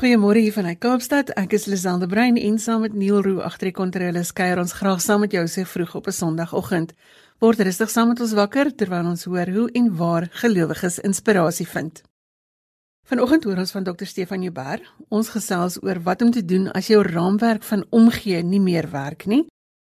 Goeiemôre hier vanuit Kaapstad. Ek is Liselde Brein en saam met Neil Roo agter die kontroles kuier ons graag saam met jou so vroeg op 'n Sondagoggend. Word rustig saam met ons wakker terwyl ons hoor hoe en waar gelowiges inspirasie vind. Vanoggend hoor ons van Dr Stefan Joubert. Ons gesels oor wat om te doen as jou raamwerk van omgee nie meer werk nie.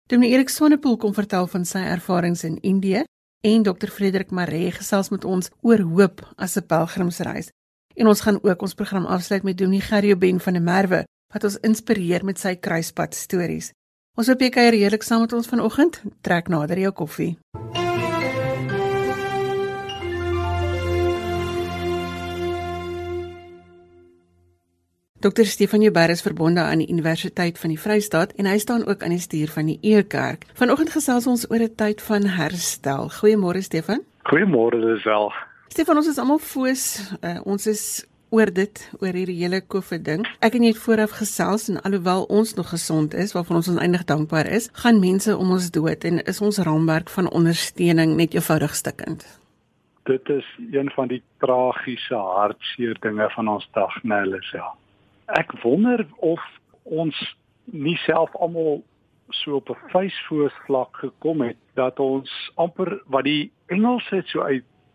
Dominee Erik Swanepoel kom vertel van sy ervarings in Indië en Dr Frederik Maree gesels met ons oor hoop as 'n pelgrimsreis. En ons gaan ook ons program afsluit met Dominee Gerrie Ben van der Merwe wat ons inspireer met sy kruispad stories. Ons hoop jy kuier heerlik saam met ons vanoggend. Trek nader jou koffie. Dr Stefan Joubert is verbonde aan die Universiteit van die Vrystaat en hy staan ook aan die stuur van die Ekerk. Vanoggend gesels ons oor 'n tyd van herstel. Goeiemôre Stefan. Goeiemôre Lisel. Stefan, ons is almal foos. Uh, ons is oor dit, oor hierdie hele COVID ding. Ek en jy het vooraf gesels en alhoewel ons nog gesond is, waarvan ons oneindig dankbaar is, gaan mense om ons dood en is ons raamwerk van ondersteuning net eenvoudig stikkend. Dit is een van die tragiese hartseer dinge van ons dag, nee, Lisel ek wonder of ons nie self almal so op 'n vuisvoors vlak gekom het dat ons amper wat die Engels het so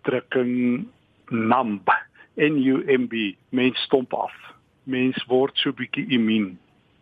uitdrukking numb n u m b mens stomp af mens word so bietjie immuun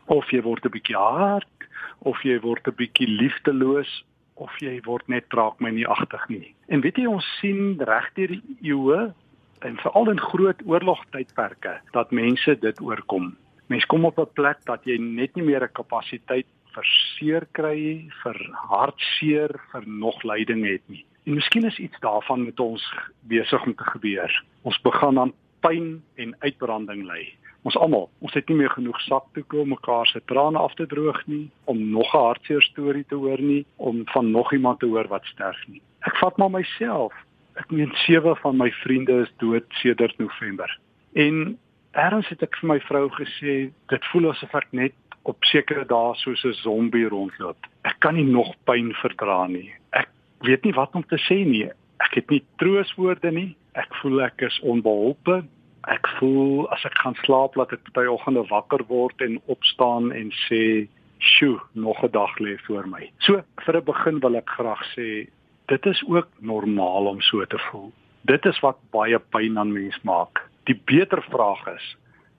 of jy word 'n bietjie hard of jy word 'n bietjie liefdeloos of jy word net traag my nie agtig nie en weet jy ons sien regdeur die eeue en veral in groot oorlogtydperke dat mense dit oorkom. Mense kom op 'n plek dat jy net nie meer 'n kapasiteit vir seer kry, vir hartseer, vir nog lyding het nie. En miskien is iets daarvan met ons besig om te gebeur. Ons begin aan pyn en uitbranding ly. Ons almal, ons het nie meer genoeg sakdoeke om mekaar se trane af te droog nie, om nog 'n hartseer storie te hoor nie, om van nog iemand te hoor wat sterf nie. Ek vat maar myself ek meen sewe van my vriende is dood sedert November. En eers het ek vir my vrou gesê dit voel asof ek net op sekere dae soos 'n zombie rondloop. Ek kan nie nog pyn verdra nie. Ek weet nie wat om te sê nie. Ek het nie trooswoorde nie. Ek voel ek is onbeholpe. Ek voel as ek gaan slaap laat ek baie oggende wakker word en opstaan en sê, "Sjoe, nog 'n dag lê voor my." So, vir 'n begin wil ek graag sê dit is ook normaal om so te voel. Dit is wat baie pyn aan mens maak. Die beter vraag is,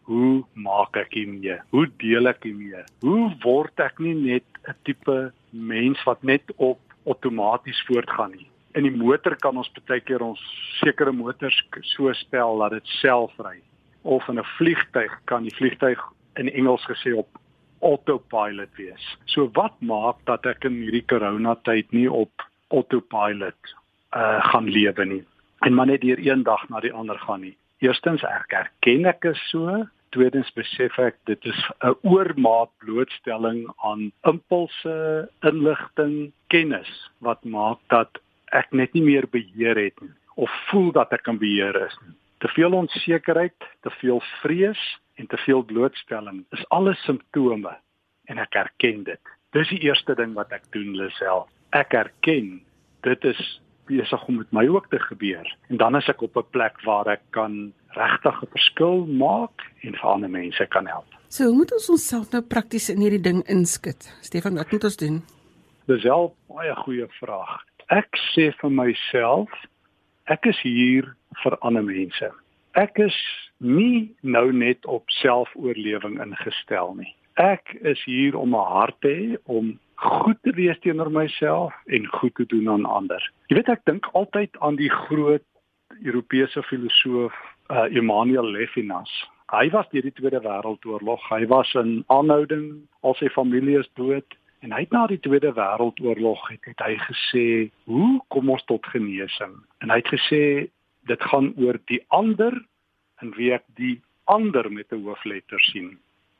hoe maak ek hiermee? Hoe deel ek hiermee? Hoe word ek nie net 'n tipe mens wat net op outomaties voortgaan nie? In die motor kan ons baie keer ons sekere motors so stel dat dit self ry. Of in 'n vliegtyg kan die vliegtyg in Engels gesê op autopilot wees. So wat maak dat ek in hierdie corona tyd nie op autopilot uh gaan lewe nie en maar net hier een dag na die ander gaan nie. Eerstens ek erken ek is so, tweedens besef ek dit is 'n oormaat blootstelling aan impulse, inligting, kennis wat maak dat ek net nie meer beheer het nie of voel dat ek in beheer is nie. Te veel onsekerheid, te veel vrees en te veel blootstelling is alles simptome en ek erken dit. Dis die eerste ding wat ek doen, Lisel ek erken dit is besig om met my ook te gebeur en dan is ek op 'n plek waar ek kan regtig 'n verskil maak en vir ander mense kan help. So hoe moet ons onsself nou prakties in hierdie ding inskit? Stefan, wat moet ons doen? Dis wel baie goeie vraag. Ek sê vir myself, ek is hier vir ander mense. Ek is nie nou net op selfoorlewing ingestel nie. Ek is hier om 'n hart te hê om goed te wees teenoor myself en goed te doen aan ander. Jy weet ek dink altyd aan die groot Europese filosoof uh, Emmanuel Levinas. Hy was deur die Tweede Wêreldoorlog, hy was in aanhouding, al sy familie is dood en hy het na die Tweede Wêreldoorlog het, het hy gesê, "Hoe kom ons tot genesing?" En hy het gesê dit gaan oor die ander en wie ek die ander met 'n hoofletter sien.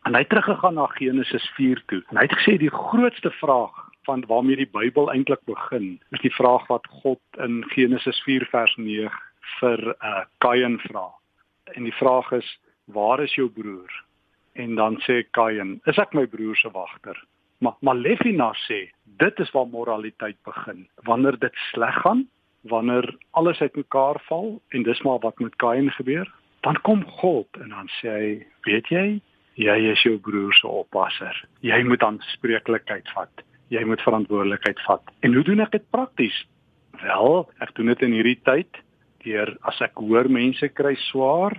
En hy het teruggegaan na Genesis 4 toe. En hy het gesê die grootste vraag van waarmee die Bybel eintlik begin, is die vraag wat God in Genesis 4 vers 9 vir uh Kain vra. En die vraag is: "Waar is jou broer?" En dan sê Kain: "Is ek my broer se wagter?" Maar Malefina sê: "Dit is waar moraliteit begin. Wanneer dit sleg gaan, wanneer alles uitmekaar val en dis maar wat met Kain gebeur, dan kom God en dan sê hy, weet jy, jy is jou broer se oppasser. Jy moet aanspreeklikheid vat. Jy moet verantwoordelikheid vat. En hoe doen ek dit prakties? Wel, ek doen dit in hierdie tyd deur as ek hoor mense kry swaar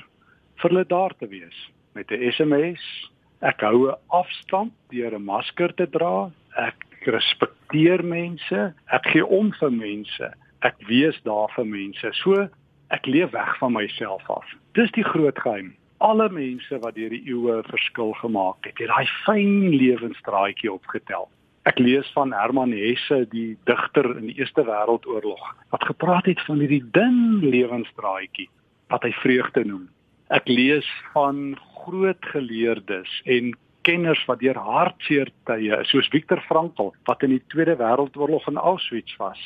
vir hulle daar te wees met 'n SMS. Ek hou 'n afstand deur 'n masker te dra. Ek respekteer mense. Ek gee om vir mense. Ek wees daar vir mense. So ek leef weg van myself af. Dis die groot geheim. Alle mense wat deur die eeue verskil gemaak het, het daai fyn lewensdraadjie opgetel. Ek lees van Herman Hesse, die digter in die Eerste Wêreldoorlog, wat gepraat het van hierdie dun lewensdraadjie wat hy vreugde noem. Ek lees van groot geleerdes en kenners wat deur hartseer tye, soos Viktor Frankl, wat in die Tweede Wêreldoorlog in Auschwitz was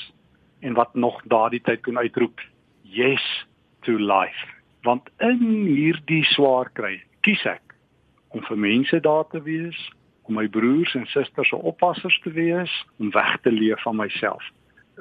en wat nog daardie tyd kon uitroep, "Yes to life." Want in hierdie swaar kry, kies ek om vir mense daar te wees, om my broers en susters se oppassers te wees, om weg te leef van myself.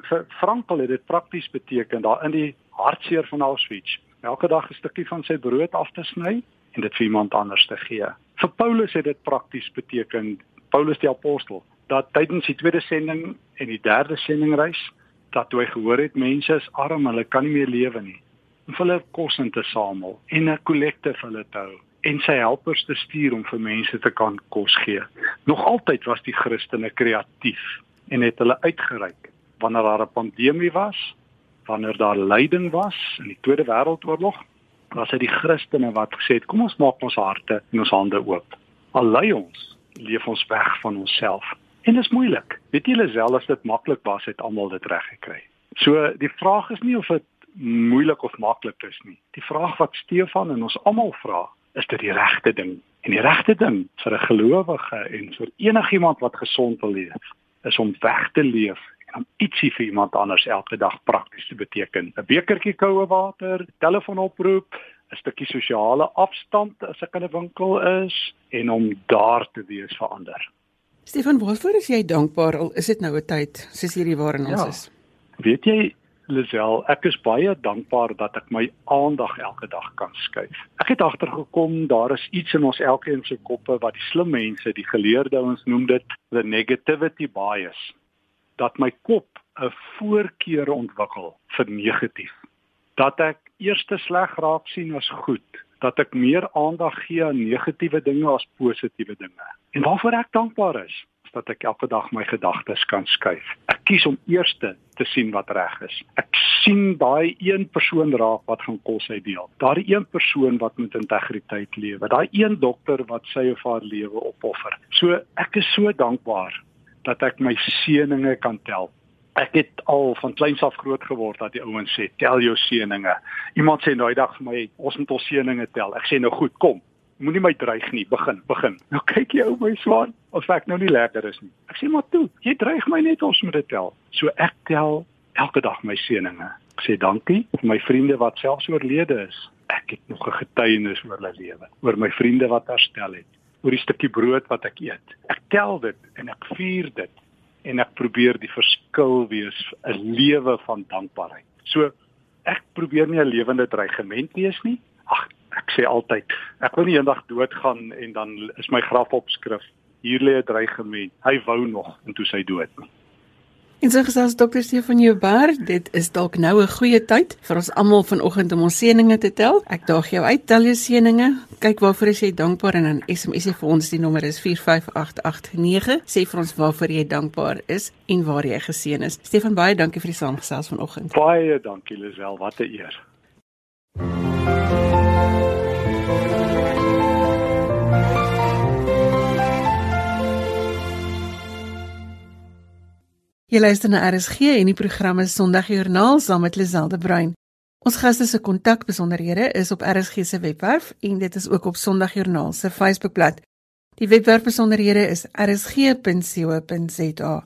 Vir Frankl het dit prakties beteken daar in die hartseer van Auschwitz, elke dag 'n stukkie van sy brood af te sny en dit vir iemand anders te gee. Vir Paulus het dit prakties beteken, Paulus die apostel, dat tydens die tweede sending en die derde sendingreis dat toe hy gehoor het mense is arm, hulle kan nie meer lewe nie. Om hulle kos in te samel en 'n kollekte vir hulle te hou en sy helpers te stuur om vir mense te kan kos gee. Nog altyd was die Christene kreatief en het hulle uitgereik wanneer daar 'n pandemie was, wanneer daar lyding was in die Tweede Wêreldoorlog, was dit die Christene wat gesê het, kom ons maak ons harte en ons hande oop. Al lei ons, leef ons weg van onsself. En dit is moeilik. Weet julle self as dit maklik was, het almal dit reg gekry. So die vraag is nie of dit moeilik of maklik is nie. Die vraag wat Stefan en ons almal vra, is dit die regte ding. En die regte ding vir 'n gelowige en vir enigiemand wat gesond wil leef, is om weg te leef en om ietsie vir iemand anders elke dag prakties te beteken. 'n Bekertjie koue water, telefoonoproep, 'n stukkie sosiale afstand as ek in 'n winkel is en om daar te wees vir ander. Stefan, waarvoor is jy dankbaar al is dit nou 'n tyd soos hierdie waarin ons ja. is? Weet jy Lisel, ek is baie dankbaar dat ek my aandag elke dag kan skuif. Ek het agtergekom daar is iets in ons elkeen se koppe wat die slim mense, die geleerde ouens noem dit the negativity bias. Dat my kop 'n voorkeur ontwikkel vir negatief. Dat ek eers te sleg raak sien as goed, dat ek meer aandag gee aan negatiewe dinge as positiewe dinge. En waarvoor ek dankbaar is, dat ek elke dag my gedagtes kan skuif. Ek kies om eers te sien wat reg is. Ek sien daai een persoon raak wat gaan kos uitdeel. Daai een persoon wat met integriteit lewe. Daai een dokter wat sy of haar lewe opoffer. So ek is so dankbaar dat ek my seëninge kan tel. Ek het al van kleins af groot geword dat die ouens sê tel jou seëninge. Iemand sê nou die dag vir my ons moet ons seëninge tel. Ek sê nou goed, kom moenie my dreig nie, begin, begin. Nou kyk jy ou my swaan, of ek nou nie lekker is nie. Ek sê maar toe, jy dreig my net ons moet dit tel. So ek tel elke dag my seëninge. Ek sê dankie vir my vriende wat selfs oorlede is. Ek het nog 'n getuienis oor hulle lewe, oor my vriende wat herstel het, oor die stukkie brood wat ek eet. Ek tel dit en ek vier dit en ek probeer die verskil wees 'n lewe van dankbaarheid. So ek probeer nie 'n lewende dreigement wees nie. Ag, ek sê altyd, ek wil nie eendag doodgaan en dan is my grafopskrif hier lê 'n dreigement. Hy wou nog en toe sy dood. En so gesels dokter Stefan Jouber, dit is dalk nou 'n goeie tyd vir ons almal vanoggend om ons seëninge te tel. Ek daag jou uit, tel jou seëninge. Kyk waarvoor jy dankbaar en dan SMS vir ons die nommer is 45889. Sê vir ons waarvoor jy dankbaar is en waar jy geseën is. Stefan, baie dankie vir die saamgesels vanoggend. Baie dankie Lisel, wat 'n eer. Jy luister na RSG en die program is Sondagjoernaal saam met Liselde Bruin. Ons gaste se kontakbesonderhede is op RSG se webwerf en dit is ook op Sondagjoernaal se Facebookblad. Die webwerfbesonderhede is rsg.co.za.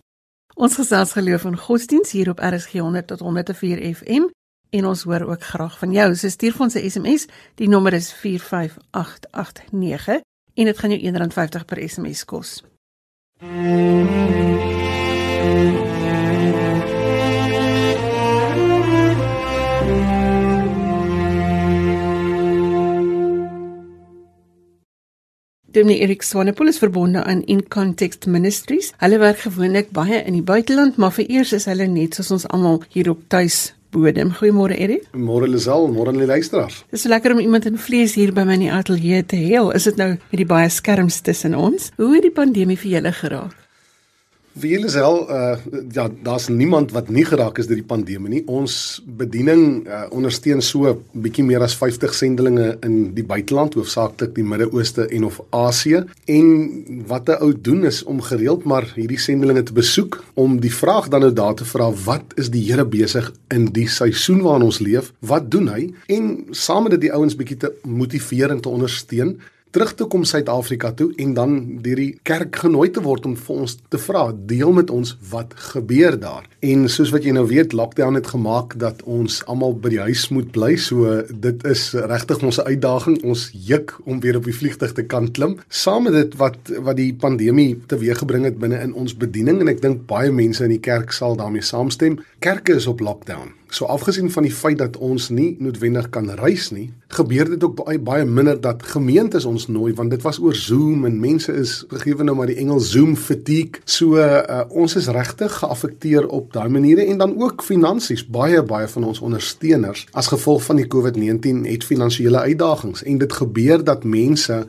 Ons gesels geloof en godsdiens hier op RSG 100 tot 104 FM en ons hoor ook graag van jou. So stuur vir ons 'n SMS. Die nommer is 45889 en dit gaan jou R1.50 per SMS kos. Mm -hmm. Dominee Erik Swanepoel is verbonde aan In Context Ministries. Hulle werk gewoonlik baie in die buiteland, maar vereers is hulle net soos ons almal hier op tuis bodem. Goeiemôre Erik. Môre Lisel, môre aan die luisteraars. Dit is so lekker om iemand in vlees hier by my in die ateljee te hê. Is dit nou met die baie skerms tussen ons? Hoe het die pandemie vir julle geraak? Vir julle sel uh ja, daar's niemand wat nie geraak is deur die pandemie nie. Ons bediening uh, ondersteun so bietjie meer as 50 sendelinge in die buiteland, hoofsaaklik die Midde-Ooste en of Asië. En wat 'n ou doen is om gereeld maar hierdie sendelinge te besoek om die vraag dan nou daar te vra, wat is die Here besig in die seisoen waarin ons leef? Wat doen hy? En saam met dit die ouens bietjie te motiveer en te ondersteun terug te kom Suid-Afrika toe en dan deur die kerk genooi te word om vir ons te vra, deel met ons wat gebeur daar. En soos wat jy nou weet, lockdown het gemaak dat ons almal by die huis moet bly. So dit is regtig ons uitdaging. Ons juk om weer op die vliegtuig te kan klim. Saam met dit wat wat die pandemie teweeggebring het binne in ons bediening en ek dink baie mense in die kerk sal daarmee saamstem. Kerke is op lockdown. So afgesien van die feit dat ons nie noodwendig kan reis nie, gebeur dit ook baie baie minder dat gemeentes ons nooi want dit was oor Zoom en mense is gegee nou maar die Engels Zoom fatigue. So uh, ons is regtig geaffekteer op daai maniere en dan ook finansies. Baie baie van ons ondersteuners as gevolg van die COVID-19 het finansiële uitdagings en dit gebeur dat mense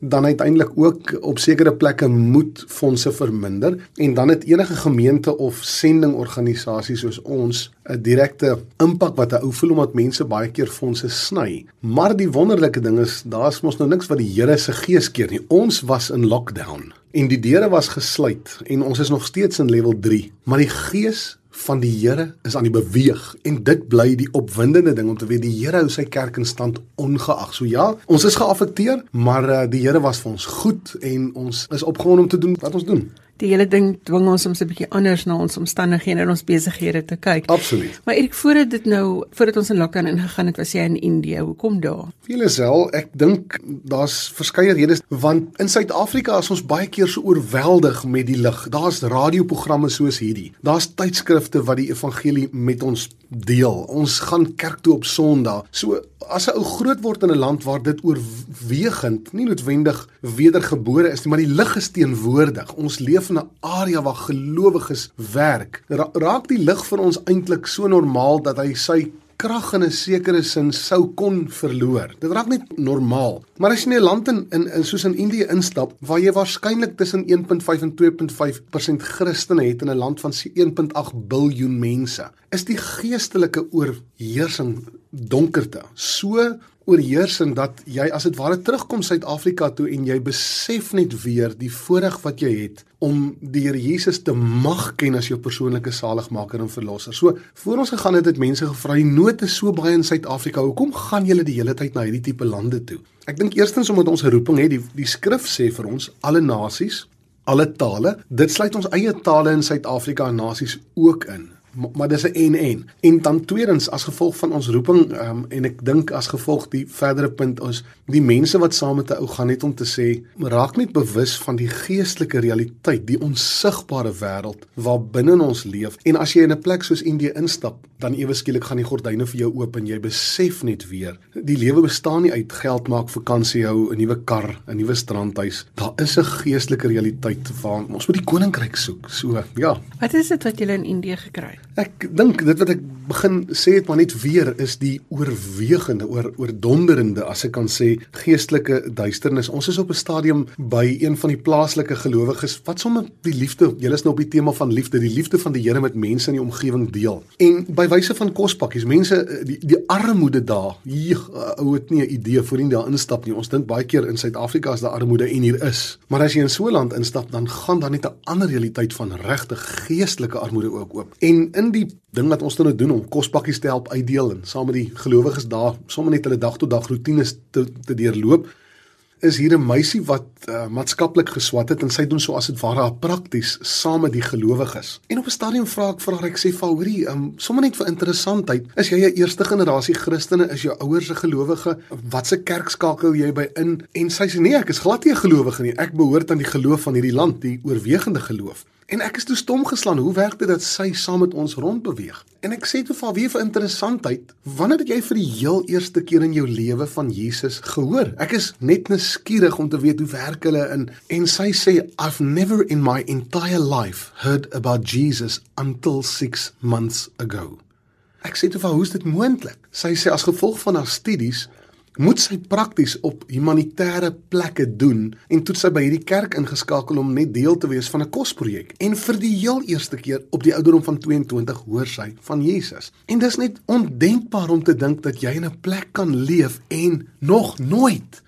dan uiteindelik ook op sekere plekke moet fondse verminder en dan het enige gemeente of sendingorganisasie soos ons 'n direkte impak wat 'n ou voel omdat mense baie keer fondse sny. Maar die wonderlike ding is daar's mos nou niks wat die Here se gees keer nie. Ons was in lockdown en die deure was gesluit en ons is nog steeds in level 3, maar die gees van die Here is aan die beweeg en dit bly die opwindende ding om te weet die Here hou sy kerk in stand ongeag. So ja, ons is geaffekteer, maar uh, die Here was vir ons goed en ons is opgewonde om te doen wat ons doen die hele ding dwing ons om so 'n bietjie anders na ons omstandighede en ons besighede te kyk. Absoluut. Maar Erik, voordat dit nou, voordat ons in lockdown ingegaan het, was jy in Indië. Hoekom daar? Vele sel, ek dink daar's verskeie redes want in Suid-Afrika is ons baie keer so oorweldig met die lig. Daar's radioprogramme soos hierdie. Daar's tydskrifte wat die evangelie met ons deel. Ons gaan kerk toe op Sondag. So as 'n ou groot word in 'n land waar dit oorwegend nie noodwendig wedergebore is nie, maar die lig is teenwoordig. Ons leef in 'n area waar gelowiges werk. Ra raak die lig vir ons eintlik so normaal dat hy sy krag in 'n sekere sin sou kon verloor. Dit raak net normaal. Maar as jy in 'n land in, in in soos in Indië instap waar jy waarskynlik tussen 1.5 en 2.5% Christene het in 'n land van 1.8 miljard mense, is die geestelike oorheersing donkerte so oorheersend dat jy as dit ware terugkom Suid-Afrika toe en jy besef net weer die voorreg wat jy het om die Here Jesus te mag ken as jou persoonlike saligmaker en verlosser. So voor ons gegaan het het mense gevra, "Die nood is so baie in Suid-Afrika. Hoekom gaan julle die hele tyd na hierdie tipe lande toe?" Ek dink eerstens omdat ons 'n roeping het. Die die skrif sê vir ons alle nasies, alle tale. Dit sluit ons eie tale in Suid-Afrika en nasies ook in maar, dis 'n en en. En dan tweedens as gevolg van ons roeping um, en ek dink as gevolg die verdere punt ons die mense wat saam met 'n ou gaan net om te sê raak net bewus van die geestelike realiteit, die onsigbare wêreld waar binne ons leef. En as jy in 'n plek soos Indië instap, dan ewe skielik gaan die gordyne vir jou oop en jy besef net weer die lewe bestaan nie uit geld maak, vakansie hou, 'n nuwe kar, 'n nuwe strandhuis. Daar is 'n geestelike realiteit waar ons moet die koninkryk soek. So, ja. Wat is dit wat jy in Indië gekry het? Ek dink dit wat ek begin sê het maar net weer is die oorwegende oor oordonderende as ek kan sê geestelike duisternis. Ons is op 'n stadium by een van die plaaslike gelowiges wat sommer die liefde, julle is nou op die tema van liefde, die liefde van die Here met mense in die omgewing deel. En by wyse van kospakkies, mense die die armoede daar, hier ou het nie 'n idee voorheen daar instap nie. Ons dink baie keer in Suid-Afrika is daar armoede en hier is. Maar as jy in so 'n land instap, dan gaan daar net 'n ander realiteit van regte geestelike armoede ook oop. En in die ding wat ons nou doen om kospakkies te help uitdeel en saam met die gelowiges daar sommer net hulle dag tot dag rotines te te deurloop is hier 'n meisie wat uh, maatskaplik geswat het en sy doen so as dit ware prakties saam met die gelowiges. En op 'n stadium vra ek vir haar ek sê "Faurie, um, sommer net vir interessantheid, is jy 'n eerste generasie Christene? Is jou ouers 'n gelowige? Watse kerk skakel jy by in?" En sy sê "Nee, ek is glad nie 'n gelowige nie. Ek behoort aan die geloof van hierdie land, die oorwegende geloof." En ek is toe stom geslaan. Hoe werk dit dat sy saam met ons rondbeweeg? En ek sê toe vir weer vir interessantheid, wanneer het jy vir die heel eerste keer in jou lewe van Jesus gehoor? Ek is net nuuskierig om te weet hoe werk hulle in en sy sê I've never in my entire life heard about Jesus until 6 months ago. Ek sê toe vir hoe is dit moontlik? Sy sê as gevolg van haar studies moet sy prakties op humanitêre plekke doen en toe sy by hierdie kerk ingeskakel om net deel te wees van 'n kosprojek. En vir die heel eerste keer op die ouderdom van 22 hoor sy van Jesus. En dis net ondenkbaar om te dink dat jy in 'n plek kan leef en nog nooit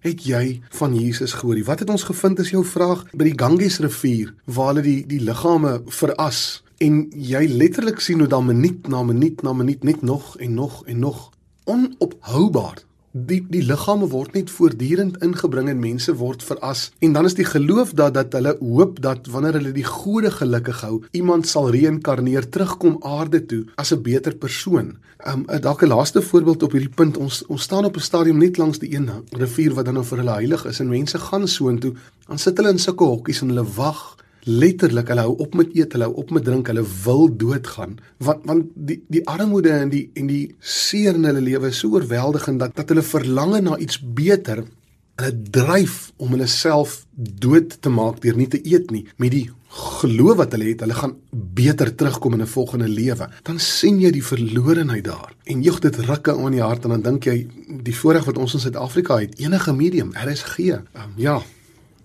het jy van Jesus gehoor. Wat het ons gevind is jou vraag by die Ganges rivier waar hulle die die liggame veras en jy letterlik sien hoe dan minuut na minuut na minuut net nog en nog en nog onophoubaar die die liggame word net voortdurend ingebring en mense word veras. En dan is die geloof dat dat hulle hoop dat wanneer hulle die gode gelukkig hou iemand sal reïnkarneer terugkom aarde toe as 'n beter persoon. Um dalk 'n laaste voorbeeld op hierdie punt. Ons ons staan op 'n stadium net langs die een rivier wat dan nou vir hulle heilig is en mense gaan soontoe. Dan sit hulle in sulke hokkies en hulle wag letterlik hulle hou op met eet, hulle hou op met drink, hulle wil doodgaan. Want want die die armoede en die en die seer in hulle lewe is so oorweldigend dat dat hulle verlang na iets beter. Hulle dryf om hulle self dood te maak deur nie te eet nie met die geloof wat hulle het, hulle gaan beter terugkom in 'n volgende lewe. Dan sien jy die verlorenheid daar. En jy dit rukke aan die hart en dan dink jy die voorreg wat ons in Suid-Afrika het, enige medium, RSG. Um, ja,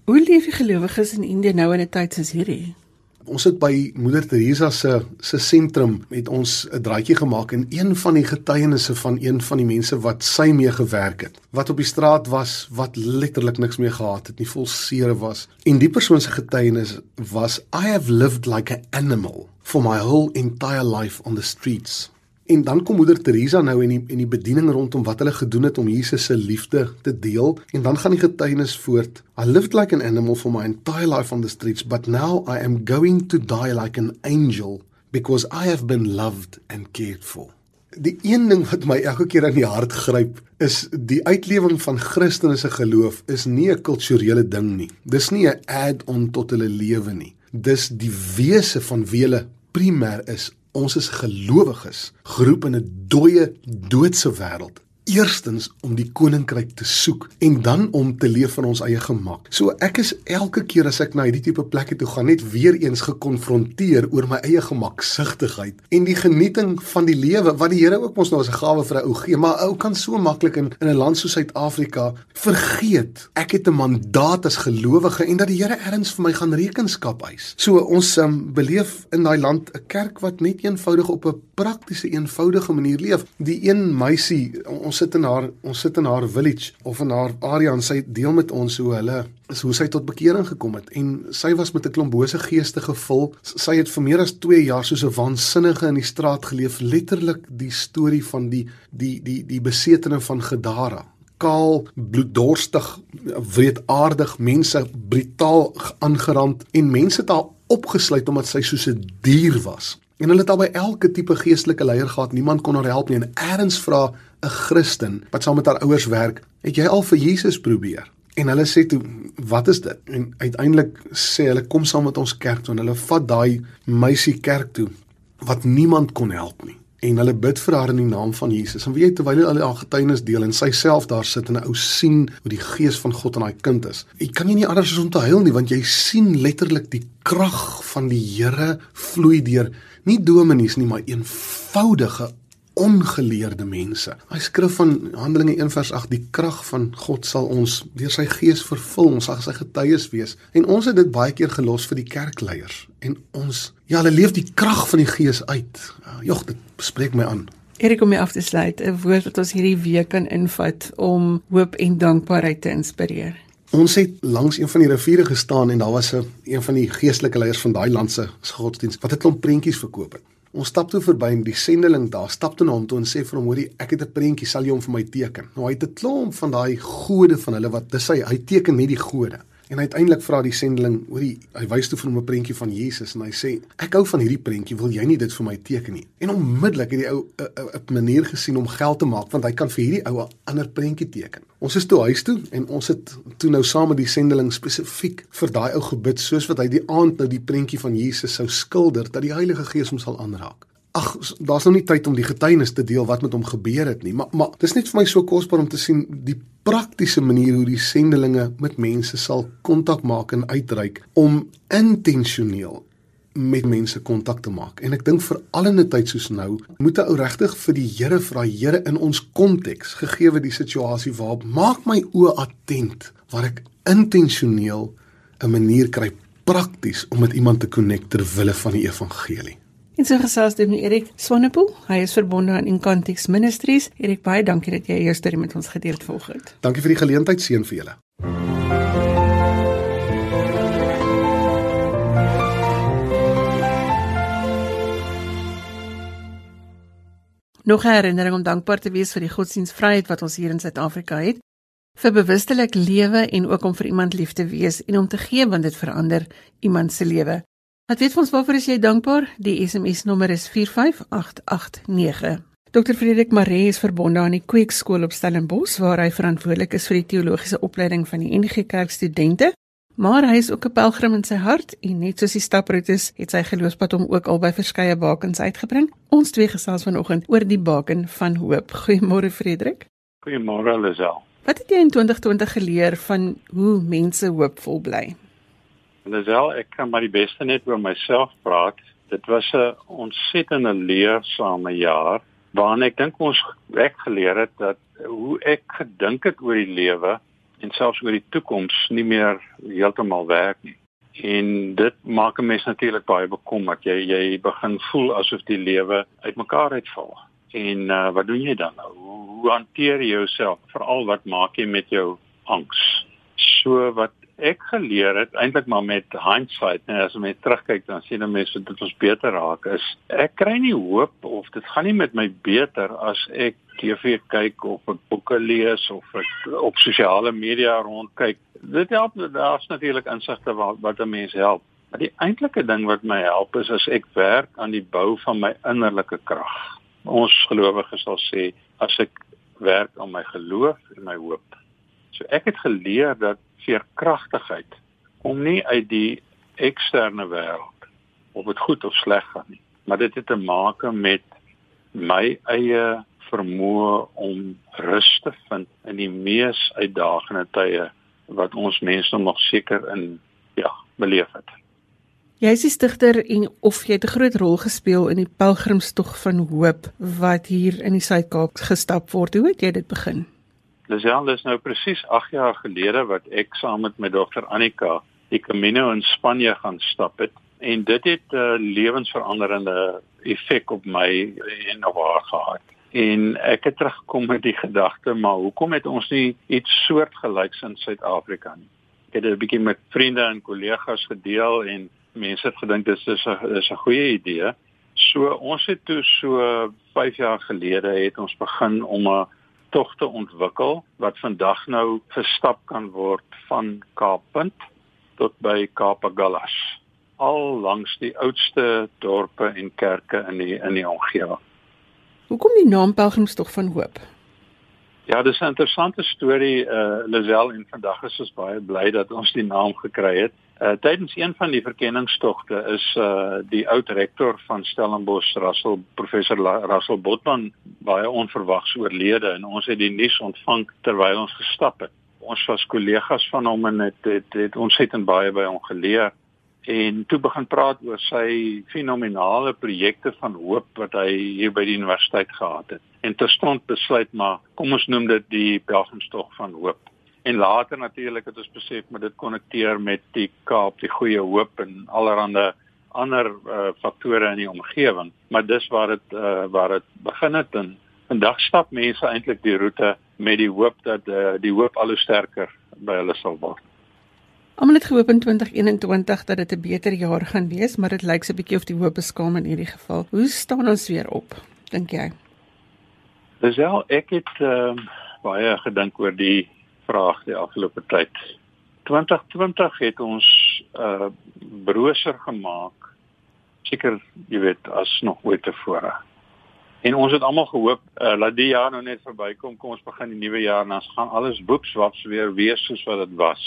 Hoe leef die gelowiges in Indië nou in 'n tyd soos hierdie? Ons het by Moeder Teresa se se sentrum met ons 'n draaitjie gemaak en een van die getuienisse van een van die mense wat sy mee gewerk het, wat op die straat was, wat letterlik niks meer gehad het, nie vol seere was. En die persoon se getuienis was I have lived like an animal for my whole entire life on the streets. En dan kom moeder Teresa nou en die en die bediening rondom wat hulle gedoen het om Jesus se liefde te deel en dan gaan die getuienis voort. I lived like an animal for my entire life on the streets but now I am going to die like an angel because I have been loved and cared for. Die een ding wat my elke keer aan die hart gryp is die uitlewing van Christelike geloof is nie 'n kulturele ding nie. Dis nie 'n add-on tot hulle lewe nie. Dis die wese van wie hulle primêr is Ons is gelowiges, geroep in 'n dooie, doodse wêreld eerstens om die koninkryk te soek en dan om te leef van ons eie gemak. So ek is elke keer as ek na hierdie tipe plekke toe gaan net weer eens gekonfronteer oor my eie gemaksigtigheid en die genieting van die lewe wat die Here ook ons nou as 'n gawe vir 'n ou gee, maar ou kan so maklik in in 'n land soos Suid-Afrika vergeet. Ek het 'n mandaat as gelowige en dat die Here erns vir my gaan rekenskap eis. So ons um, beleef in daai land 'n kerk wat net eenvoudig op 'n praktiese eenvoudige manier leef. Die een meisie ons sit in haar ons sit in haar village of in haar area en sy deel met ons hoe hulle is hoe sy tot bekering gekom het en sy was met 'n klomp bose geeste gevul. Sy het vir meer as 2 jaar soos 'n waansinnige in die straat geleef, letterlik die storie van die die die die besetene van Gedara kaal, bloeddorstig, wreedaardig, mense brutaal aangerand en mense het haar opgesluit omdat sy soos 'n dier was. En hulle het al by elke tipe geestelike leier gehad, niemand kon haar help nie en eers vra 'n Christen wat saam met haar ouers werk, het jy al vir Jesus probeer? En hulle sê toe, wat is dit? En uiteindelik sê hulle kom saam met ons kerk toe en hulle vat daai meisie kerk toe wat niemand kon help nie. En hulle bid vir haar in die naam van Jesus. En weet jy terwyl hulle al getuienis deel en sy self daar sit en 'n ou sien hoe die gees van God in daai kind is. Jy kan nie anders as om te huil nie want jy sien letterlik die krag van die Here vloei deur nie dominees nie, maar eenvoudige ongeleerde mense. Hy skryf van Handelinge 1:8 die krag van God sal ons deur sy gees vervul, ons sal sy getuies wees. En ons het dit baie keer gelos vir die kerkleiers en ons ja, hulle leef die krag van die gees uit. Jogg, dit spreek my aan. Erik om my af te sluit, 'n woord wat ons hierdie week kan invat om hoop en dankbaarheid te inspireer. Ons het langs een van die riviere gestaan en daar was 'n een van die geestelike leiers van daai land se godsdienst wat 'n klomp prentjies verkoop het. Ons stap toe verby en die sendeling daar stap toe na hom toe en sê vir hom: "Hoorie, ek het 'n prentjie, sal jy hom vir my teken?" Nou hy het 'n klomp van daai gode van hulle wat dis hy, hy teken net die gode. En uiteindelik vra die sendeling, hoorie, hy wys toe vir hom 'n prentjie van Jesus en hy sê, "Ek hou van hierdie prentjie, wil jy nie dit vir my teken nie?" En onmiddellik het die ou 'n manier gesien om geld te maak want hy kan vir hierdie ou 'n ander prentjie teken. Ons is toe huis toe en ons het toe nou saam met die sendeling spesifiek vir daai ou gebid soos wat hy die aand nou die prentjie van Jesus sou skilder dat die Heilige Gees hom sal aanraak. Ag, daar's nou nie tyd om die getuienis te deel wat met hom gebeur het nie, maar maar dis net vir my so kosbaar om te sien die praktiese manier hoe die sendelinge met mense sal kontak maak en uitreik om intentioneel met mense kontak te maak. En ek dink vir al in 'n tyd soos nou, moet 'n ou regtig vir die Here vra, Here in ons konteks, gegee die situasie waarop maak my oë attent waar ek intentioneel 'n manier kry prakties om met iemand te connect ter wille van die evangelie. En so gesels dit met Erik Swanepoel. Hy is verbonde aan Incontext Ministries. Erik, baie dankie dat jy jou storie met ons gedeel het vanoggend. Dankie vir die geleentheid, seën vir julle. Nog 'n herinnering om dankbaar te wees vir die godsdienstvryheid wat ons hier in Suid-Afrika het, vir bewustelik lewe en ook om vir iemand lief te wees en om te gee want dit verander iemand se lewe. Wat weet ons waarvoor is jy dankbaar? Die SMS nommer is 45889. Dr. Frederik Maree is verbonde aan die Kweekskool op Stellenbosch waar hy verantwoordelik is vir die teologiese opleiding van die NG Kerk studente. Maar hy is ook 'n pelgrim in sy hart en net soos die staproetes het sy geloofspad hom ook al by verskeie bakens uitgebring. Ons twee gesels vanoggend oor die baken van hoop. Goeiemôre Frederik. Goeiemôre Lisel. Wat het jy in 2020 geleer van hoe mense hoopvol bly? Lisel, ek kan maar die beste net oor myself praat. Dit was 'n ontsettende leersame jaar waarin ek dink ons ek geleer het dat hoe ek gedink het oor die lewe en selfs oor die toekoms nie meer heeltemal werk nie. En dit maak 'n mens natuurlik baie bekommerd. Jy jy begin voel asof die lewe uitmekaar uitval. En uh, wat doen jy dan nou? Hoe, hoe hanteer jy jouself? Veral wat maak jy met jou angs? So wat ek geleer het eintlik maar met hindsight en as jy terugkyk dan sien mense dat dit ons beter raak is. Ek kry nie hoop of dit gaan nie met my beter as ek TV kyk of ek boeke lees of ek op sosiale media rondkyk. Dit help daar's natuurlik insigte wat wat 'n mens help. Maar die eintlike ding wat my help is as ek werk aan die bou van my innerlike krag. Ons gelowiges sal sê as ek werk aan my geloof en my hoop. So ek het geleer dat veerkragtigheid om nie uit die eksterne wêreld of dit goed of sleg gaan nie, maar dit het te maak met my eie vermoë om rus te vind in die mees uitdagende tye wat ons mense nog seker in ja, beleef het. Jy is die stigter en of jy het 'n groot rol gespeel in die pelgrimstog van hoop wat hier in die Suid-Kaap gestap word. Hoe het jy dit begin? Lisel, dis nou presies 8 jaar gelede wat ek saam met my dogter Annika die Camino in Spanje gaan stap het en dit het 'n uh, lewensveranderende effek op my en op haar gehad. En ek het teruggekom met die gedagte, maar hoekom het ons nie iets soortgelyks in Suid-Afrika nie? Ek het 'n bietjie met vriende en kollegas gedeel en mense het gedink dit is 'n is 'n goeie idee. So ons het toe so 5 jaar gelede het ons begin om 'n tog te ontwikkel wat vandag nou gestap kan word van Kaappunt tot by Kaapagallas al langs die oudste dorpe en kerke in die in die omgewing. Hoekom die naam Pelgrimstog van Hoop? Ja, dis 'n interessante storie eh uh, Lazel en vandag is ons baie bly dat ons die naam gekry het. Uh, tydens een van die verkenningstogte is uh die oud rektor van Stellenbosch, Russell professor La, Russell Botman baie onverwags oorlede en ons het die nuus ontvang terwyl ons gestap het. Ons was kollegas van hom en het het, het ontsettend baie by hom geleer en toe begin praat oor sy fenominale projekte van hoop wat hy hier by die universiteit gehad het. En terstond besluit maar kom ons noem dit die Pelgrimstog van hoop en later natuurlik het ons besef met dit konnekteer met die Kaap, die goeie hoop en allerlei ander uh, faktore in die omgewing. Maar dis waar dit uh, waar dit begin het en vandag stap mense eintlik die roete met die hoop dat uh, die hoop al hoe sterker by hulle sal word. Almal het gehoop in 2021 dat dit 'n beter jaar gaan wees, maar dit lyk so 'n bietjie of die hoop beskaam in hierdie geval. Hoe staan ons weer op, dink jy? Dis wel ek het uh, baie gedink oor die vraag die afgelope tyd. 2020 het ons uh broser gemaak. Seker, jy weet, as nog ooit tevore. En ons het almal gehoop uh, dat die jaar nou net verbykom, kom ons begin die nuwe jaar en ons gaan alles boekswaps weer wees soos wat dit was.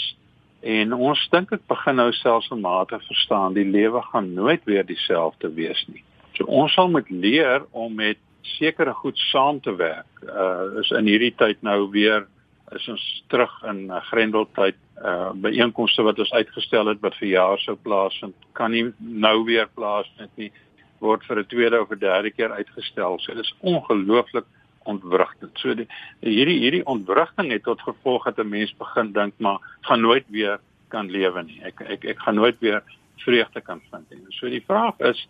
En ons dink ek begin nou selfs om mate verstaan die lewe gaan nooit weer dieselfde wees nie. So ons sal moet leer om met sekere goed saam te werk. Uh is in hierdie tyd nou weer is ons terug in uh, Grendeltyd uh byeenkomste wat ons uitgestel het wat vir jaar sou plaasvind kan nie nou weer plaasvind nie word vir 'n tweede of 'n derde keer uitgestel. So dit is ongelooflik ontwrigtend. So die, hierdie hierdie ontwrigting het tot gevolg dat 'n mens begin dink maar gaan nooit weer kan lewe nie. Ek ek ek gaan nooit weer vreugde kan vind nie. So die vraag is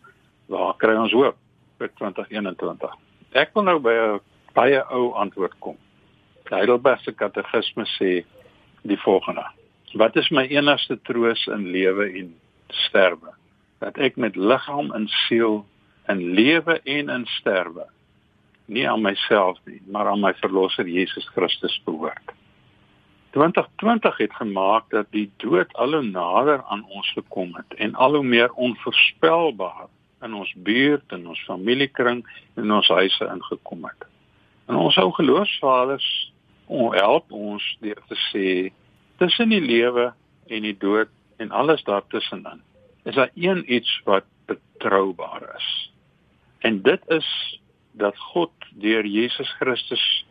waar kry ons hoop vir 2021? Ek wil nou by 'n baie ou antwoord kom. Die Heidelbergse Katekismes sê die volgende: Wat is my enigste troos in lewe en sterwe? dat ek met liggaam en siel in lewe en in sterwe nie aan myself nie, maar aan my verlosser Jesus Christus behoort. 2020 het gemaak dat die dood al hoe nader aan ons gekom het en al hoe meer onvoorspelbaar in ons buurt en ons familiekring en ons huise ingekom het. En ons ou geloofsvaders help ons deur te sê tussen die lewe en die dood en alles daartussenin is daar een iets wat betroubaar is. En dit is dat God deur Jesus Christus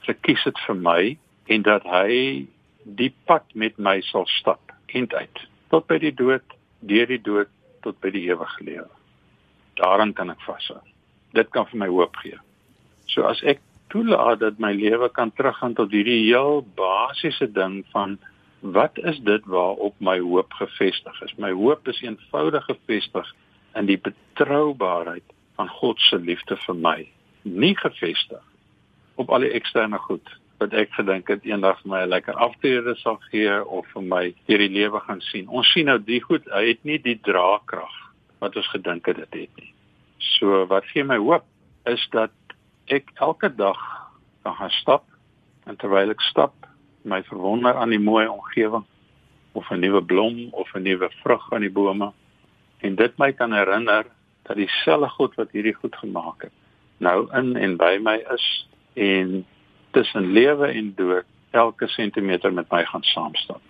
gekies het vir my en dat hy die pad met my sal stap eintlik tot by die dood, deur die dood tot by die ewige lewe. Daaraan kan ek vashou. Dit kan vir my hoop gee. So as ek toelaat dat my lewe kan teruggaan tot hierdie heel basiese ding van wat is dit waarop my hoop gefestig is? My hoop is eenvoudig gefestig in die betroubaarheid van God se liefde vir my, nie gefestig op al die eksterne goed wat ek gedink het eendag vir my 'n lekker aftrede sal gee of vir my hierdie lewe gaan sien. Ons sien nou die goed, hy het nie die draagkrag wat ons gedink het dit het nie. So wat gee my hoop is dat ek elke dag kan gaan stap en terwyl ek stap my verwonder aan die mooi omgewing of 'n nuwe blom of 'n nuwe vrug aan die bome en dit my kan herinner dat dieselfde God wat hierdie goed gemaak het nou in en by my is en tussen lewe en dood elke sentimeter met my gaan saamstap.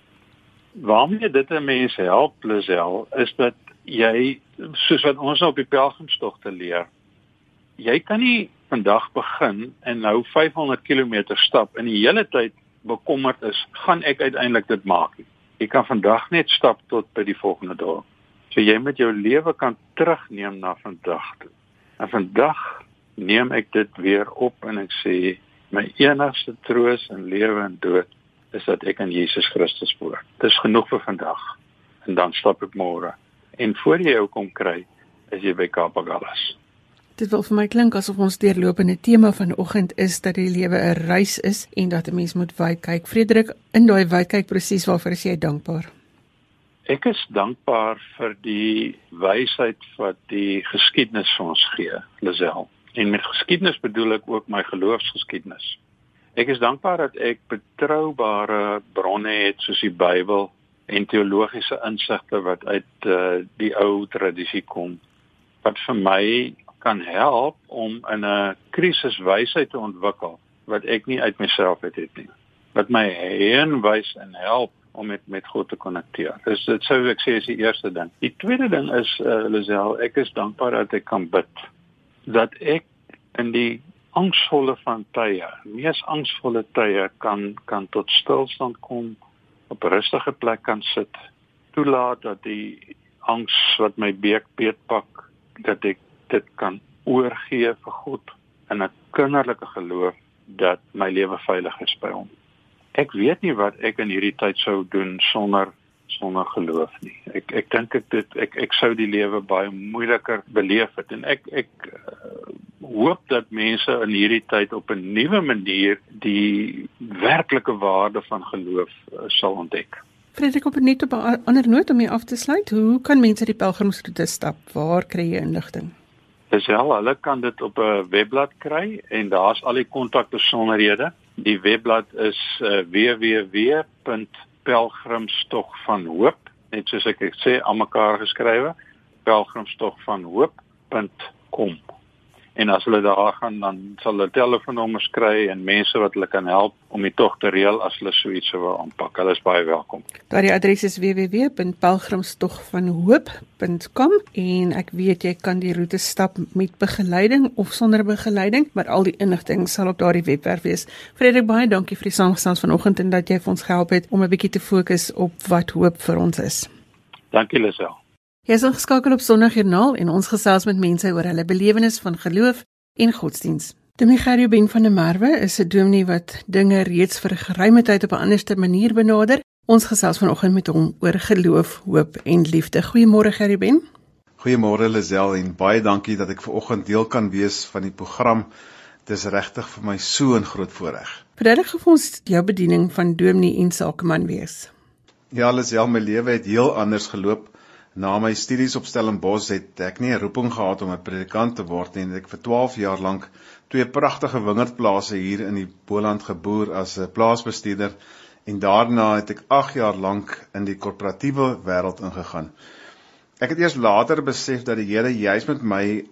Waarmee dit 'n mens help Lisel is dat jy soos wat ons op die pelgrimstogte leer jy kan nie vandag begin en nou 500 km stap in die hele tyd bekommerd is, gaan ek uiteindelik dit maak nie. Jy kan vandag net stap tot by die volgende dag. So jy met jou lewe kan terugneem na vandag toe. En vandag neem ek dit weer op en ek sê my enigste troos in lewe en dood is dat ek aan Jesus Christus behoort. Dis genoeg vir vandag. En dan stap ek môre. En voor jy jou kom kry, is jy by Kapagallas. Dit wil vir my klink asof ons deurlopende tema vanoggend is dat die lewe 'n reis is en dat 'n mens moet wyd kyk. Frederik, in daai wyd kyk presies waarvoor is jy dankbaar? Ek is dankbaar vir die wysheid wat die geskiedenis vir ons gee, Lisel. En met geskiedenis bedoel ek ook my geloofsgeskiedenis. Ek is dankbaar dat ek betroubare bronne het soos die Bybel en teologiese insigte wat uit uh, die ou tradisie kom wat vir my kan help om in 'n krisis wysheid te ontwikkel wat ek nie uit myself het het nie. Wat my heen wys en help om met met God te konnekteer. Dis dit sou ek sê is die eerste ding. Die tweede ding is uh, Lisel, ek is dankbaar dat ek kan bid. Dat ek in die angsvolle van tye, mees angsvolle tye kan kan tot stilstand kom, op 'n rustige plek kan sit, toelaat dat die angs wat my beek beetpak dat ek dit kan oorgee vir God in 'n kinderlike geloof dat my lewe veilig is by hom. Ek weet nie wat ek in hierdie tyd sou doen sonder sonder geloof nie. Ek ek dink ek dit ek ek sou die lewe baie moeiliker beleef het en ek ek uh, hoop dat mense in hierdie tyd op 'n nuwe manier die werklike waarde van geloof uh, sal ontdek. Frederik op net op 'n ander noot om hier af te sluit. Hoe kan mense die pelgrimsroete stap? Waar kry jy inligting? Dis wel, hulle kan dit op 'n webblad kry en daar's al die kontakbesonderhede. Die webblad is uh, pelgrimstog van hoop, net soos ek sê aan mekaar geskrywe, pelgrimstog van hoop.com en as hulle daar gaan dan sal hulle telefoonnommers kry en mense wat hulle kan help om die tog te reël as hulle so iets wil aanpak. Hulle is baie welkom. Daardie adres is www.pelgrimstogvanhoop.com en ek weet jy kan die roete stap met begeleiding of sonder begeleiding, maar al die inligting sal op daardie webwerf wees. Frederik baie dankie vir die samestelling vanoggend en dat jy vir ons gehelp het om 'n bietjie te fokus op wat hoop vir ons is. Dankie Lisel. Jy is ingeskakel op Sondagjoernaal en ons gesels met mense oor hulle belewenis van geloof en godsdiens. Dominee Ben van der Merwe is 'n dominee wat dinge reeds vir geruime tyd op 'n anderste manier benader. Ons gesels vanoggend met hom oor geloof, hoop en liefde. Goeiemôre Gerry Ben. Goeiemôre Lisel en baie dankie dat ek ver oggend deel kan wees van die program. Dit is regtig vir my so 'n groot voorreg. Verduidelik vir ons jou bediening van dominee en sakeman wees. Ja, Lisel, my lewe het heel anders geloop Na my studies op Stellenbosch het ek nie 'n roeping gehad om 'n predikant te word nie. Ek vir 12 jaar lank twee pragtige wingerdplase hier in die Boland geboer as 'n plaasbestuurder en daarna het ek 8 jaar lank in die korporatiewe wêreld ingegaan. Ek het eers later besef dat die Here juis met my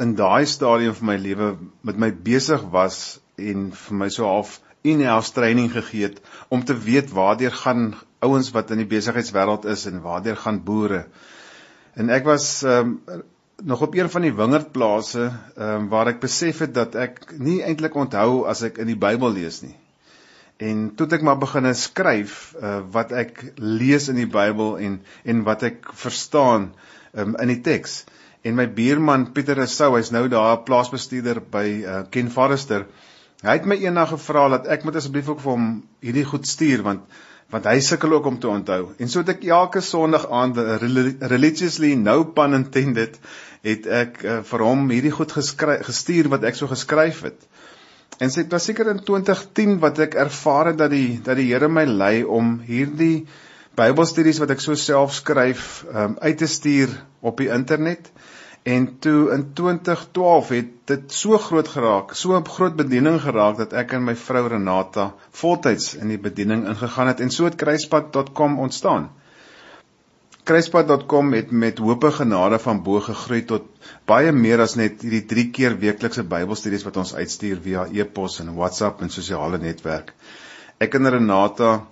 in daai stadium van my lewe met my besig was en vir my so half in-house training gegee het om te weet waartoe gaan ouens wat in die besigheidswêreld is en waartoe gaan boere. En ek was ehm um, nog op een van die wingerdplase ehm um, waar ek besef het dat ek nie eintlik onthou as ek in die Bybel lees nie. En toe ek maar begin skryf uh, wat ek lees in die Bybel en en wat ek verstaan um, in die teks. En my buurman Pieter Rousseau, hy's nou daar plaasbestuurder by uh, Ken Forrester. Hy het my eendag gevra dat ek moet asseblief ook vir hom hierdie goed stuur want want hy sukkel ook om te onthou. En so het ek elke Sondag aand religiously no pun intended het ek uh, vir hom hierdie goed gestuur wat ek so geskryf het. En dit was seker in 2010 wat ek ervaar het dat die dat die Here my lei om hierdie Bybelstudies wat ek so self skryf um, uit te stuur op die internet. En toe in 2012 het dit so groot geraak, so 'n groot bediening geraak dat ek en my vrou Renata voltyds in die bediening ingegaan het en so het kruispad.com ontstaan. Kruispad.com het met hoope genade van bo gegroei tot baie meer as net hierdie 3 keer weeklikse Bybelstudies wat ons uitstuur via e-pos en WhatsApp en sosiale netwerk. Ek en Renata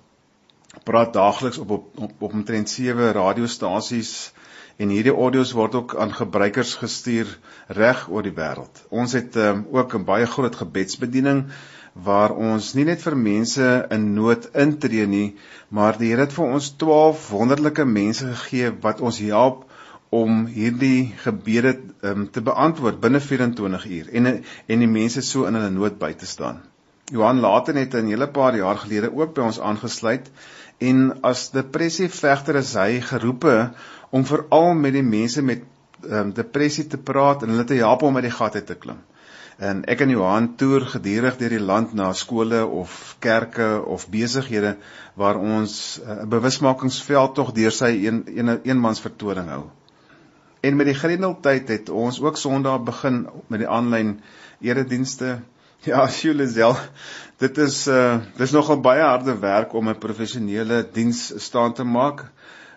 praat daagliks op op op, op omtrent 7 radiostasies en hierdie audio's word ook aan gebruikers gestuur reg oor die wêreld. Ons het um, ook 'n baie groot gebedsbediening waar ons nie net vir mense in nood intree nie, maar die Here het vir ons 12 wonderlike mense gegee wat ons help om hierdie gebede um, te beantwoord binne 24 uur en en die mense so in hulle nood by te staan. Johan later net 'n hele paar jaar gelede ook by ons aangesluit en as depressievegter is hy geroepe om veral met die mense met um, depressie te praat en hulle te help om uit die gat uit te klim. En ek en Johan toer gedurig deur die land na skole of kerke of besighede waar ons eh, 'n uh, bewusmakingsveld tog deur sy een een eenmans vertoning hou. En met die Grendeltyd het ons ook Sondag begin met die aanlyn eredienste. Ja, Juliesel, dit is uh dis nogal baie harde werk om 'n professionele diens staan te maak.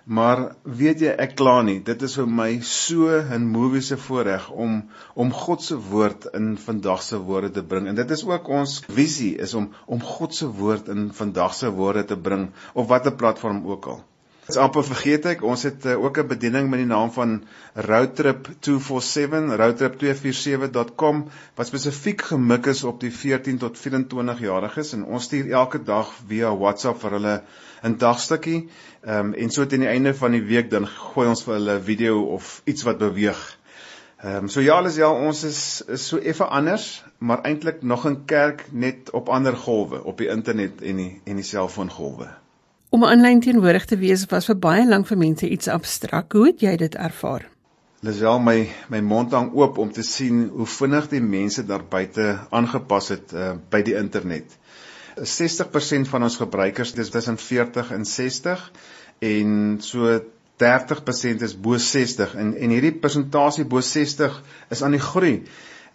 Maar weet jy, ek kla nie. Dit is vir my so 'n moviese voorreg om om God se woord in vandag se woorde te bring. En dit is ook ons visie is om om God se woord in vandag se woorde te bring op watter platform ook al. Dit's amper vergeet ek, ons het uh, ook 'n bediening met die naam van Roadtrip 247, roadtrip247.com wat spesifiek gemik is op die 14 tot 24 jariges en ons stuur elke dag via WhatsApp vir hulle 'n dagstukkie. Ehm um, en so teen die einde van die week dan gooi ons vir hulle 'n video of iets wat beweeg. Ehm um, so ja, alles ja, ons is is so effe anders, maar eintlik nog 'n kerk net op ander golwe, op die internet en die en die selfoongolwe. Om aanlyn teenwoordig te wees was vir baie lank vir mense iets abstrak. Hoe het jy dit ervaar? Lisel my my mond hang oop om te sien hoe vinnig die mense daar buite aangepas het uh, by die internet. 60% van ons gebruikers dis tussen 40 en 60 en so 30% is bo 60 en en hierdie persentasie bo 60 is aan die groei.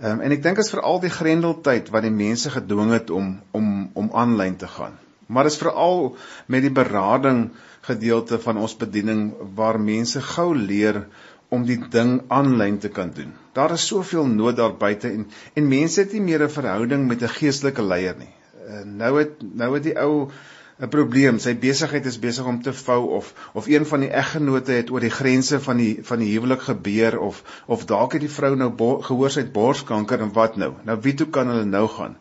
Um, en ek dink is veral die grendeltyd wat die mense gedwing het om om om aanlyn te gaan. Maar is veral met die berading gedeelte van ons bediening waar mense gou leer om die ding aanlyn te kan doen. Daar is soveel nood daar buite en en mense het nie meer 'n verhouding met 'n geestelike leier nie. Uh, nou het nou het die ou 'n probleem. Sy besigheid is besig om te vou of of een van die eggenote het oor die grense van die van die huwelik gebeur of of dalk het die vrou nou gehoor sy het borskanker en wat nou? Nou wie toe kan hulle nou gaan?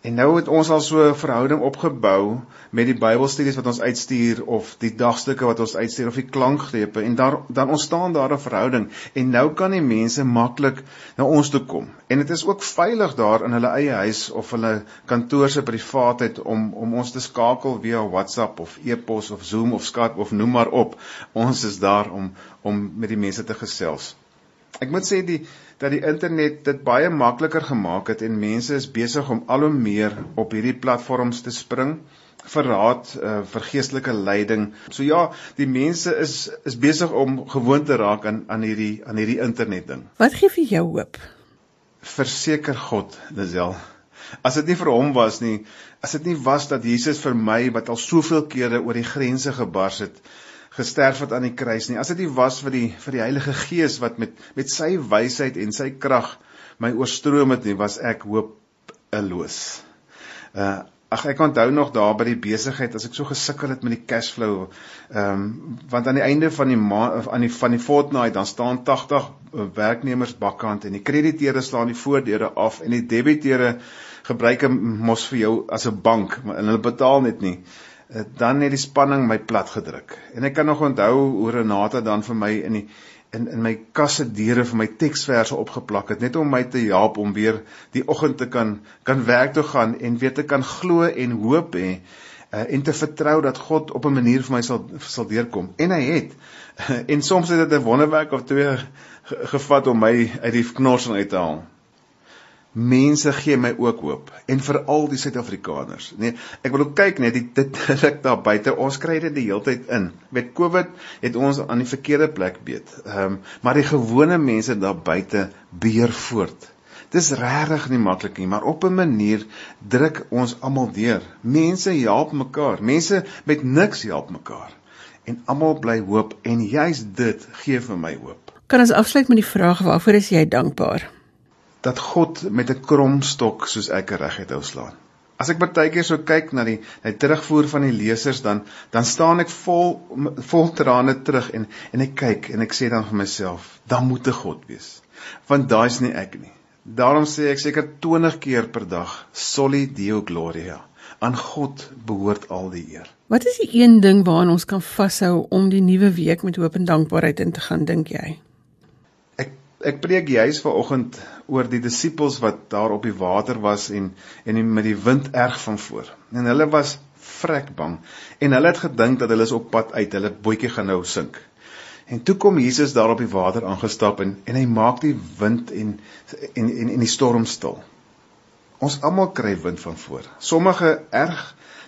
En nou het ons al so 'n verhouding opgebou met die Bybelstudies wat ons uitstuur of die dagstukke wat ons uitstuur of die klankgrepe en daar dan ontstaan daar 'n verhouding en nou kan die mense maklik na ons toe kom. En dit is ook veilig daar in hulle eie huis of hulle kantoor se privaatheid om om ons te skakel via WhatsApp of e-pos of Zoom of Skype of noem maar op. Ons is daar om om met die mense te gesels. Ek moet sê die dat die internet dit baie makliker gemaak het en mense is besig om al hoe meer op hierdie platforms te spring vir raad uh, vir geestelike leiding. So ja, die mense is is besig om gewoond te raak aan aan hierdie aan hierdie internet ding. Wat gee vir jou hoop? Verseker God, Lisel. As dit nie vir hom was nie, as dit nie was dat Jesus vir my wat al soveel kere oor die grense gebars het, gesterf het aan die kruis nie. As dit nie was vir die vir die Heilige Gees wat met met sy wysheid en sy krag my oorstroom het nie, was ek hopeloos. Uh ag ek onthou nog daar by die besigheid as ek so gesukkel het met die cash flow. Ehm um, want aan die einde van die maand aan die van die fortnight dan staan 80 werknemers bakkant en die krediteure slaan die voordele af en die debiteure gebruik mos vir jou as 'n bank en hulle betaal net nie. Eh, dan het die spanning my plat gedruk. En ek kan nog onthou hoe Renata dan vir my in die in in my kasse deure vir my teksverse opgeplak het net om my te help om weer die oggend te kan kan werk toe gaan en weer te kan glo en hoop hê uh, en te vertrou dat God op 'n manier vir my sal sal deurkom. En hy het. En soms het dit 'n wonderwerk of twee gevat om my uit die knorsing uit te haal mense gee my ook hoop en veral die Suid-Afrikaners. Nee, ek wil ook kyk net dit dit ruk daar buite. Ons kry dit die hele tyd in. Met Covid het ons aan die verkeerde plek beet. Ehm um, maar die gewone mense daar buite beer voort. Dis regtig nie maklik nie, maar op 'n manier druk ons almal deur. Mense help mekaar. Mense met niks help mekaar. En almal bly hoop en juist dit gee vir my hoop. Kan ons afsluit met die vraag waarvoor is jy dankbaar? Dat God met 'n kromstok soos ek regheid hou slaan. As ek partykeer so kyk na die die terugvoer van die lesers dan dan staan ek vol vol trane terug en en ek kyk en ek sê dan vir myself, dan moet 'n God wees. Want daai's nie ek nie. Daarom sê ek seker 20 keer per dag, Soli Deo Gloria. Aan God behoort al die eer. Wat is die een ding waaraan ons kan vashou om die nuwe week met hoop en dankbaarheid in te gaan, dink jy? Ek preek juis vanoggend oor die disippels wat daar op die water was en en met die wind erg van voor. En hulle was vrek bang en hulle het gedink dat hulle is op pad uit, hulle bootjie gaan nou sink. En toe kom Jesus daar op die water aangestap en en hy maak die wind en en en, en die storm stil. Ons almal kry wind van voor. Sommige erg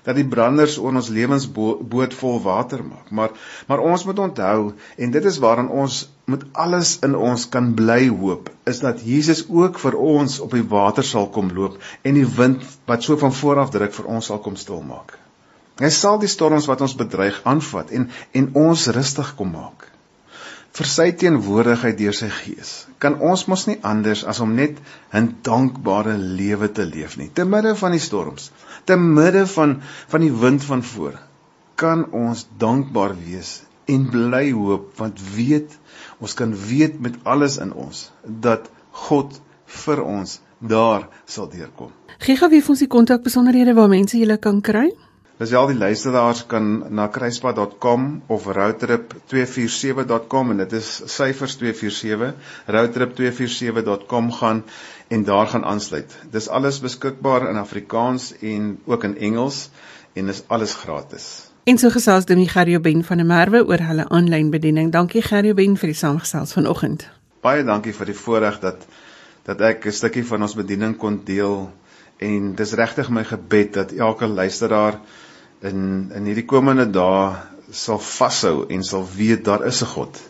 dat die branders oor ons lewensboot vol water maak. Maar maar ons moet onthou en dit is waaraan ons met alles in ons kan bly hoop, is dat Jesus ook vir ons op die water sal kom loop en die wind wat so van voor af druk vir ons sal kom stilmaak. Hy sal die storms wat ons bedreig aanvat en en ons rustig kom maak vir sy teenwoordigheid deur sy gees. Kan ons mos nie anders as om net 'n dankbare lewe te leef nie. Te midde van die storms, te midde van van die wind van voor, kan ons dankbaar wees en bly hoop want weet ons kan weet met alles in ons dat God vir ons daar sal deurkom. Gee gou vir ons die kontak besonderhede waar mense julle kan kry. Al die luisteraars kan na kruispad.com of routrip247.com en dit is syfers 247 routrip247.com gaan en daar gaan aansluit. Dis alles beskikbaar in Afrikaans en ook in Engels en is alles gratis. En so gesels Dimi Gerrio Ben van der Merwe oor hulle aanlyn bediening. Dankie Gerrio Ben vir die saamgesels vanoggend. Baie dankie vir die voorreg dat dat ek 'n stukkie van ons bediening kon deel en dis regtig my gebed dat elke luisteraar in in hierdie komende dae sal vashou en sal weet daar is 'n God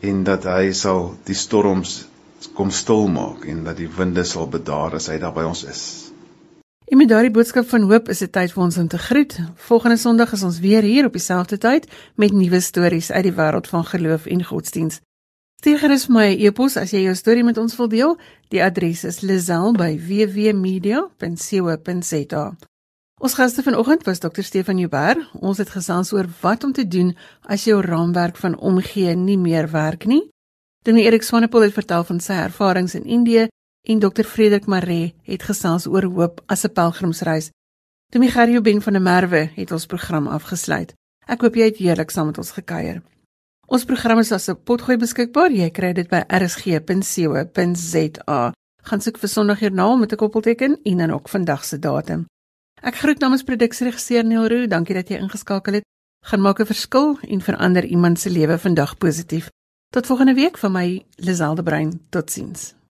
en dat hy sal die storms kom stil maak en dat die winde sal bedaar as hy daar by ons is. En met daardie boodskap van hoop is dit tyd vir ons om te groet. Volgende Sondag is ons weer hier op dieselfde tyd met nuwe stories uit die wêreld van geloof en godsdiens. Stuur gerus my e-pos as jy jou storie met ons wil deel. Die adres is lazel@wwmedia.co.za. Ons gaste vanoggend was Dr. Stefan Jubber. Ons het gesels oor wat om te doen as jou raamwerk van omgee nie meer werk nie. Dominee Erik Swanepoel het vertel van sy ervarings in Indië en Dr. Frederik Maree het gesels oor hoop as 'n pelgrimsreis. Dominee Gerrie Ben van der Merwe het ons program afgesluit. Ek hoop jy het heerlik saam met ons gekuier. Ons program is as 'n potgooi beskikbaar. Jy kry dit by rsg.co.za. Gaan soek vir Sondagjoernaal met 'n koppelteken en dan ook vandag se datum. Ek groet namens produksieregisseur Neil Roo. Dankie dat jy ingeskakel het. Gaan maak 'n verskil en verander iemand se lewe vandag positief. Tot volgende week van my Liselde Brein. Totsiens.